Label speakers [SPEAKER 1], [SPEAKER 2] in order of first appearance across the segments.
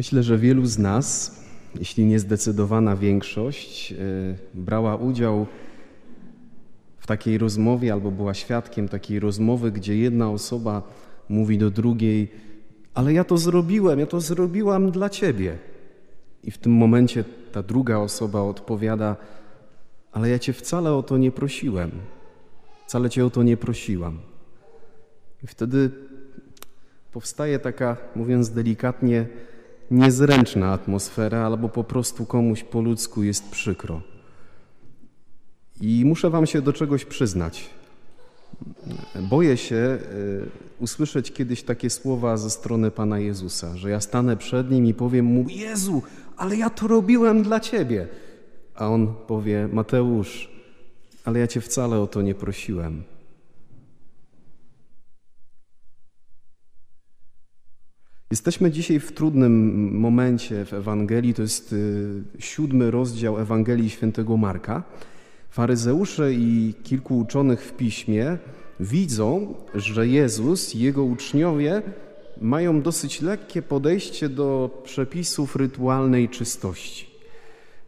[SPEAKER 1] Myślę, że wielu z nas, jeśli nie zdecydowana większość, e, brała udział w takiej rozmowie albo była świadkiem takiej rozmowy, gdzie jedna osoba mówi do drugiej: Ale ja to zrobiłem, ja to zrobiłam dla ciebie. I w tym momencie ta druga osoba odpowiada: Ale ja cię wcale o to nie prosiłem. Wcale cię o to nie prosiłam. I wtedy powstaje taka, mówiąc delikatnie, niezręczna atmosfera, albo po prostu komuś po ludzku jest przykro. I muszę Wam się do czegoś przyznać. Boję się e, usłyszeć kiedyś takie słowa ze strony Pana Jezusa, że ja stanę przed Nim i powiem Mu: Jezu, ale ja to robiłem dla Ciebie. A On powie: Mateusz, ale ja Cię wcale o to nie prosiłem. Jesteśmy dzisiaj w trudnym momencie w Ewangelii. To jest y, siódmy rozdział Ewangelii Świętego Marka. Faryzeusze i kilku uczonych w piśmie widzą, że Jezus i jego uczniowie mają dosyć lekkie podejście do przepisów rytualnej czystości.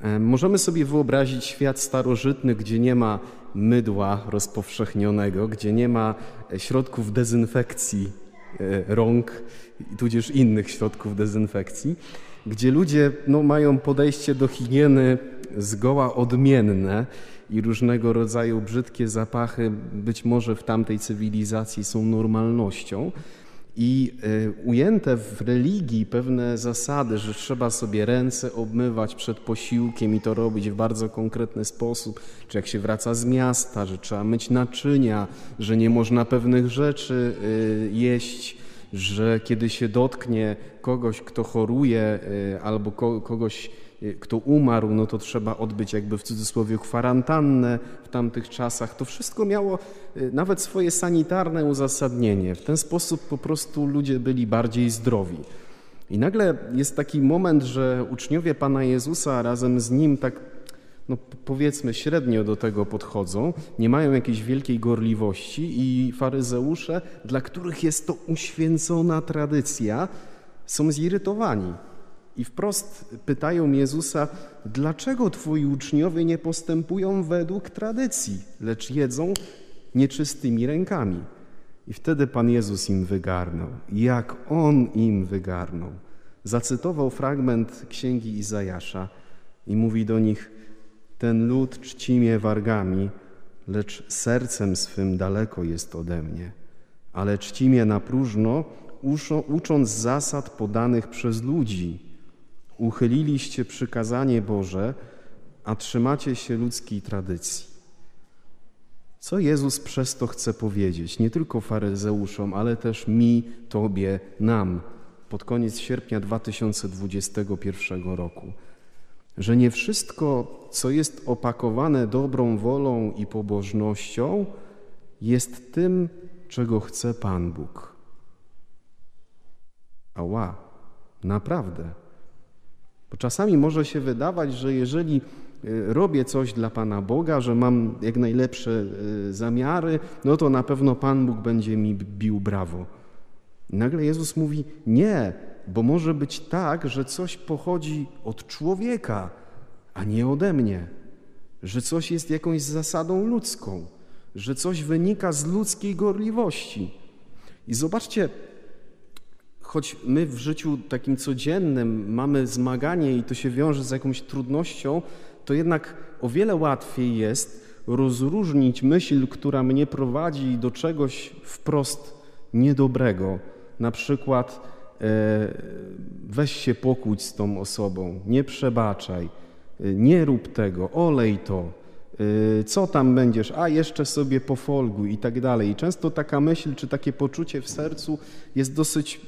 [SPEAKER 1] E, możemy sobie wyobrazić świat starożytny, gdzie nie ma mydła rozpowszechnionego, gdzie nie ma środków dezynfekcji e, rąk, tudzież innych środków dezynfekcji, gdzie ludzie no, mają podejście do higieny zgoła odmienne i różnego rodzaju brzydkie zapachy być może w tamtej cywilizacji są normalnością. I y, ujęte w religii pewne zasady, że trzeba sobie ręce obmywać przed posiłkiem i to robić w bardzo konkretny sposób, czy jak się wraca z miasta, że trzeba myć naczynia, że nie można pewnych rzeczy y, jeść że kiedy się dotknie kogoś, kto choruje y, albo kogoś, kto umarł, no to trzeba odbyć jakby w cudzysłowie kwarantannę w tamtych czasach. To wszystko miało y, nawet swoje sanitarne uzasadnienie. W ten sposób po prostu ludzie byli bardziej zdrowi. I nagle jest taki moment, że uczniowie Pana Jezusa razem z Nim tak no powiedzmy średnio do tego podchodzą, nie mają jakiejś wielkiej gorliwości i faryzeusze, dla których jest to uświęcona tradycja, są zirytowani. I wprost pytają Jezusa, dlaczego twoi uczniowie nie postępują według tradycji, lecz jedzą nieczystymi rękami. I wtedy Pan Jezus im wygarnął. Jak On im wygarnął. Zacytował fragment księgi Izajasza i mówi do nich – ten lud czci mnie wargami, lecz sercem swym daleko jest ode mnie. Ale czci mnie na próżno, ucząc zasad podanych przez ludzi. Uchyliliście przykazanie Boże, a trzymacie się ludzkiej tradycji. Co Jezus przez to chce powiedzieć? Nie tylko faryzeuszom, ale też mi, Tobie, nam pod koniec sierpnia 2021 roku że nie wszystko, co jest opakowane dobrą wolą i pobożnością, jest tym, czego chce Pan Bóg. Ała, naprawdę. Bo czasami może się wydawać, że jeżeli y, robię coś dla Pana Boga, że mam jak najlepsze y, zamiary, no to na pewno Pan Bóg będzie mi bił brawo. Nagle Jezus mówi: Nie, bo może być tak, że coś pochodzi od człowieka, a nie ode mnie, że coś jest jakąś zasadą ludzką, że coś wynika z ludzkiej gorliwości. I zobaczcie, choć my w życiu takim codziennym mamy zmaganie i to się wiąże z jakąś trudnością, to jednak o wiele łatwiej jest rozróżnić myśl, która mnie prowadzi do czegoś wprost niedobrego. Na przykład E, weź się pokłóć z tą osobą, nie przebaczaj, e, nie rób tego, olej to, e, co tam będziesz, a jeszcze sobie pofolguj i tak dalej. I często taka myśl czy takie poczucie w sercu jest dosyć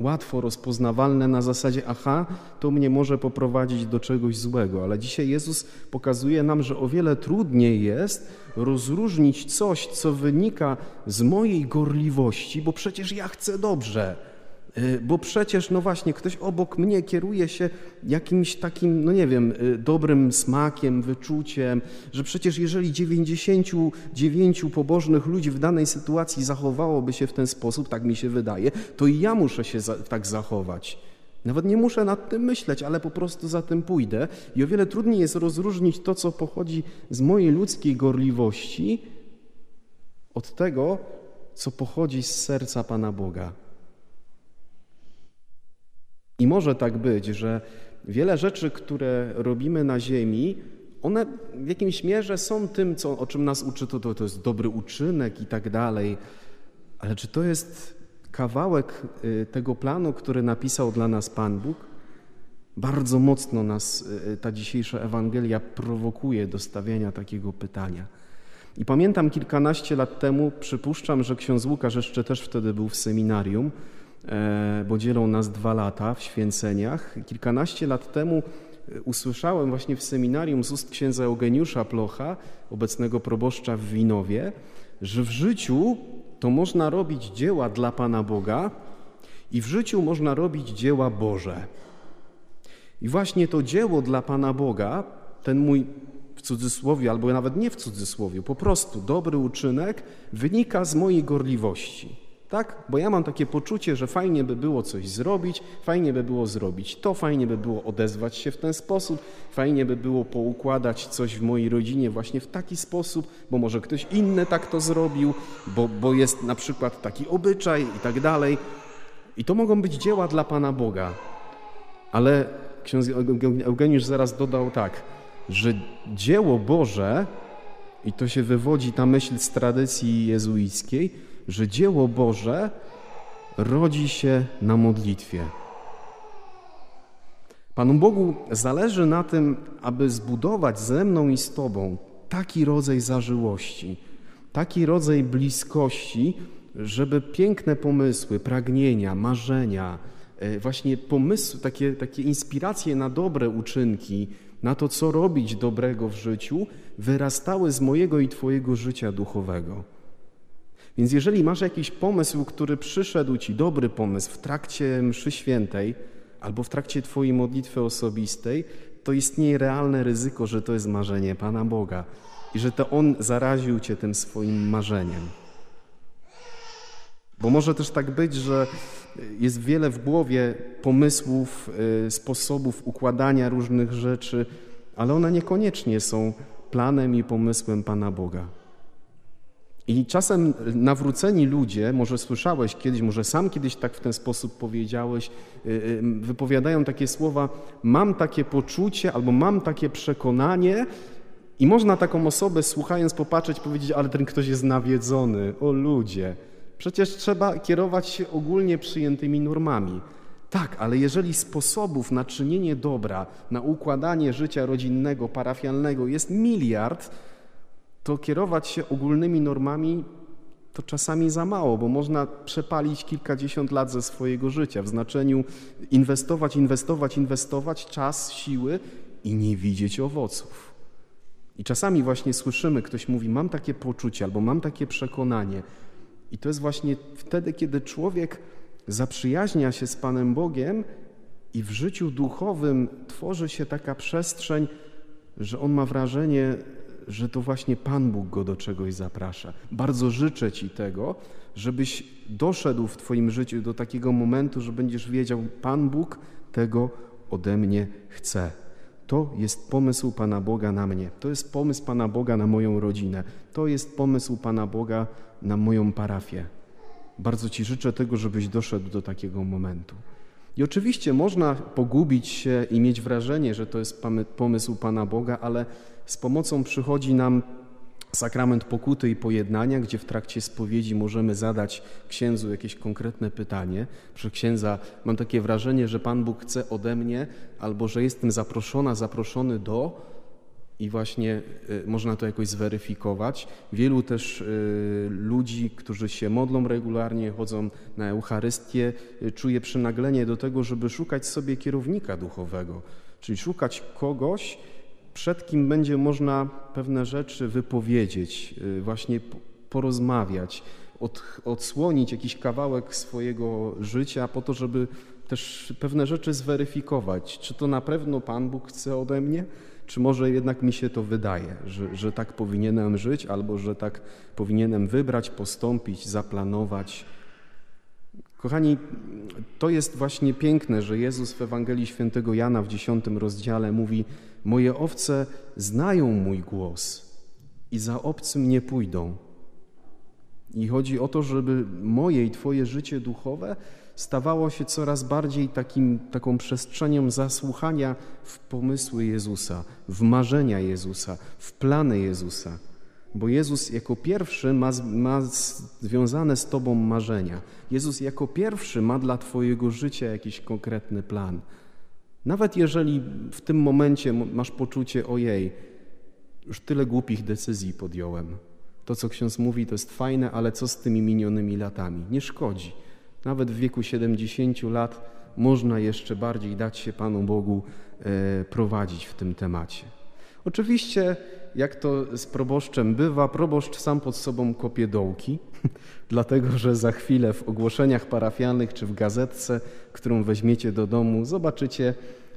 [SPEAKER 1] łatwo rozpoznawalne na zasadzie, aha, to mnie może poprowadzić do czegoś złego. Ale dzisiaj Jezus pokazuje nam, że o wiele trudniej jest rozróżnić coś, co wynika z mojej gorliwości, bo przecież ja chcę dobrze. Y, bo przecież, no właśnie, ktoś obok mnie kieruje się jakimś takim, no nie wiem, y, dobrym smakiem, wyczuciem, że przecież jeżeli 99 pobożnych ludzi w danej sytuacji zachowałoby się w ten sposób, tak mi się wydaje, to i ja muszę się za, tak zachować. Nawet nie muszę nad tym myśleć, ale po prostu za tym pójdę. I o wiele trudniej jest rozróżnić to, co pochodzi z mojej ludzkiej gorliwości, od tego, co pochodzi z serca Pana Boga. I może tak być, że wiele rzeczy, które robimy na ziemi, one w jakimś mierze są tym, co, o czym nas uczy, to, to, to jest dobry uczynek i tak dalej. Ale czy to jest kawałek y, tego planu, który napisał dla nas Pan Bóg? Bardzo mocno nas y, ta dzisiejsza Ewangelia prowokuje do stawiania takiego pytania. I pamiętam kilkanaście lat temu, przypuszczam, że ksiądz Łukasz jeszcze też wtedy był w seminarium, bo dzielą nas dwa lata w święceniach. Kilkanaście lat temu e, usłyszałem właśnie w seminarium z ust księdza Eugeniusza Plocha, obecnego proboszcza w Winowie, że w życiu to można robić dzieła dla Pana Boga i w życiu można robić dzieła Boże. I właśnie to dzieło dla Pana Boga, ten mój w cudzysłowie, albo nawet nie w cudzysłowie, po prostu dobry uczynek wynika z mojej gorliwości. Tak? Bo ja mam takie poczucie, że fajnie by było coś zrobić, fajnie by było zrobić to, fajnie by było odezwać się w ten sposób, fajnie by było poukładać coś w mojej rodzinie właśnie w taki sposób, bo może ktoś inny tak to zrobił, bo, bo jest na przykład taki obyczaj i tak dalej. I to mogą być dzieła dla Pana Boga. Ale ksiądz Eugeniusz zaraz dodał tak, że dzieło Boże, i to się wywodzi ta myśl z tradycji jezuickiej, że dzieło Boże rodzi się na modlitwie. Panu Bogu zależy na tym, aby zbudować ze mną i z Tobą taki rodzaj zażyłości, taki rodzaj bliskości, żeby piękne pomysły, pragnienia, marzenia, e, właśnie pomysły, takie, takie inspiracje na dobre uczynki, na to, co robić dobrego w życiu, wyrastały z mojego i Twojego życia duchowego. Więc jeżeli masz jakiś pomysł, który przyszedł Ci, dobry pomysł w trakcie mszy świętej albo w trakcie Twojej modlitwy osobistej, to istnieje realne ryzyko, że to jest marzenie Pana Boga i że to On zaraził Cię tym swoim marzeniem. Bo może też tak być, że jest wiele w głowie pomysłów, y, sposobów układania różnych rzeczy, ale one niekoniecznie są planem i pomysłem Pana Boga. I czasem nawróceni ludzie, może słyszałeś kiedyś, może sam kiedyś tak w ten sposób powiedziałeś, y, y, wypowiadają takie słowa: Mam takie poczucie albo mam takie przekonanie, i można taką osobę słuchając popatrzeć, powiedzieć: Ale ten ktoś jest nawiedzony. O ludzie. Przecież trzeba kierować się ogólnie przyjętymi normami. Tak, ale jeżeli sposobów na czynienie dobra, na układanie życia rodzinnego, parafialnego jest miliard, to kierować się ogólnymi normami to czasami za mało, bo można przepalić kilkadziesiąt lat ze swojego życia w znaczeniu inwestować, inwestować, inwestować czas, siły i nie widzieć owoców. I czasami właśnie słyszymy, ktoś mówi: Mam takie poczucie albo mam takie przekonanie, i to jest właśnie wtedy, kiedy człowiek zaprzyjaźnia się z Panem Bogiem i w życiu duchowym tworzy się taka przestrzeń, że on ma wrażenie, że to właśnie Pan Bóg go do czegoś zaprasza. Bardzo życzę Ci tego, żebyś doszedł w Twoim życiu do takiego momentu, że będziesz wiedział, Pan Bóg tego ode mnie chce. To jest pomysł Pana Boga na mnie. To jest pomysł Pana Boga na moją rodzinę. To jest pomysł Pana Boga na moją parafię. Bardzo Ci życzę tego, żebyś doszedł do takiego momentu. I oczywiście można pogubić się i mieć wrażenie, że to jest pomysł Pana Boga, ale z pomocą przychodzi nam sakrament pokuty i pojednania, gdzie w trakcie spowiedzi możemy zadać księdzu jakieś konkretne pytanie. Przy księdza mam takie wrażenie, że Pan Bóg chce ode mnie, albo że jestem zaproszona, zaproszony do, i właśnie y, można to jakoś zweryfikować. Wielu też y, ludzi, którzy się modlą regularnie, chodzą na Eucharystię, y, czuje przynaglenie do tego, żeby szukać sobie kierownika duchowego, czyli szukać kogoś, przed kim będzie można pewne rzeczy wypowiedzieć, właśnie porozmawiać, od, odsłonić jakiś kawałek swojego życia po to, żeby też pewne rzeczy zweryfikować. Czy to na pewno Pan Bóg chce ode mnie? Czy może jednak mi się to wydaje, że, że tak powinienem żyć, albo że tak powinienem wybrać, postąpić, zaplanować? Kochani, to jest właśnie piękne, że Jezus w Ewangelii Świętego Jana w dziesiątym rozdziale mówi: Moje owce znają mój głos i za obcym nie pójdą. I chodzi o to, żeby moje i Twoje życie duchowe stawało się coraz bardziej takim, taką przestrzenią zasłuchania w pomysły Jezusa, w marzenia Jezusa, w plany Jezusa. Bo Jezus jako pierwszy ma, ma związane z Tobą marzenia. Jezus jako pierwszy ma dla Twojego życia jakiś konkretny plan. Nawet jeżeli w tym momencie masz poczucie, ojej, już tyle głupich decyzji podjąłem. To, co ksiądz mówi, to jest fajne, ale co z tymi minionymi latami? Nie szkodzi. Nawet w wieku 70 lat można jeszcze bardziej dać się Panu Bogu e, prowadzić w tym temacie. Oczywiście, jak to z proboszczem bywa, proboszcz sam pod sobą kopie dołki, dlatego że za chwilę w ogłoszeniach parafialnych czy w gazetce, którą weźmiecie do domu, zobaczycie,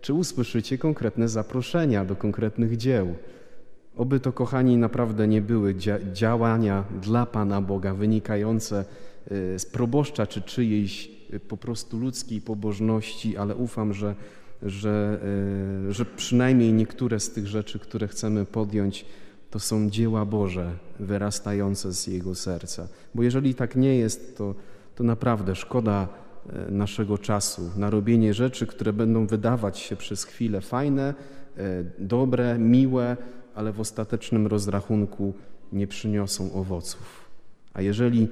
[SPEAKER 1] czy usłyszycie konkretne zaproszenia do konkretnych dzieł. Oby to, kochani, naprawdę nie były działania dla Pana Boga wynikające y, z proboszcza czy czyjejś y, po prostu ludzkiej pobożności, ale ufam, że, że, y, że przynajmniej niektóre z tych rzeczy, które chcemy podjąć, to są dzieła Boże wyrastające z Jego serca. Bo jeżeli tak nie jest, to, to naprawdę szkoda naszego czasu na robienie rzeczy, które będą wydawać się przez chwilę fajne, dobre, miłe, ale w ostatecznym rozrachunku nie przyniosą owoców. A jeżeli e,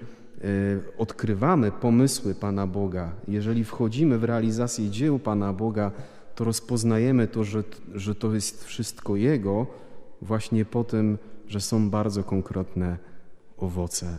[SPEAKER 1] odkrywamy pomysły Pana Boga, jeżeli wchodzimy w realizację dzieł Pana Boga, to rozpoznajemy to, że, że to jest wszystko Jego, właśnie po tym, że są bardzo konkretne owoce.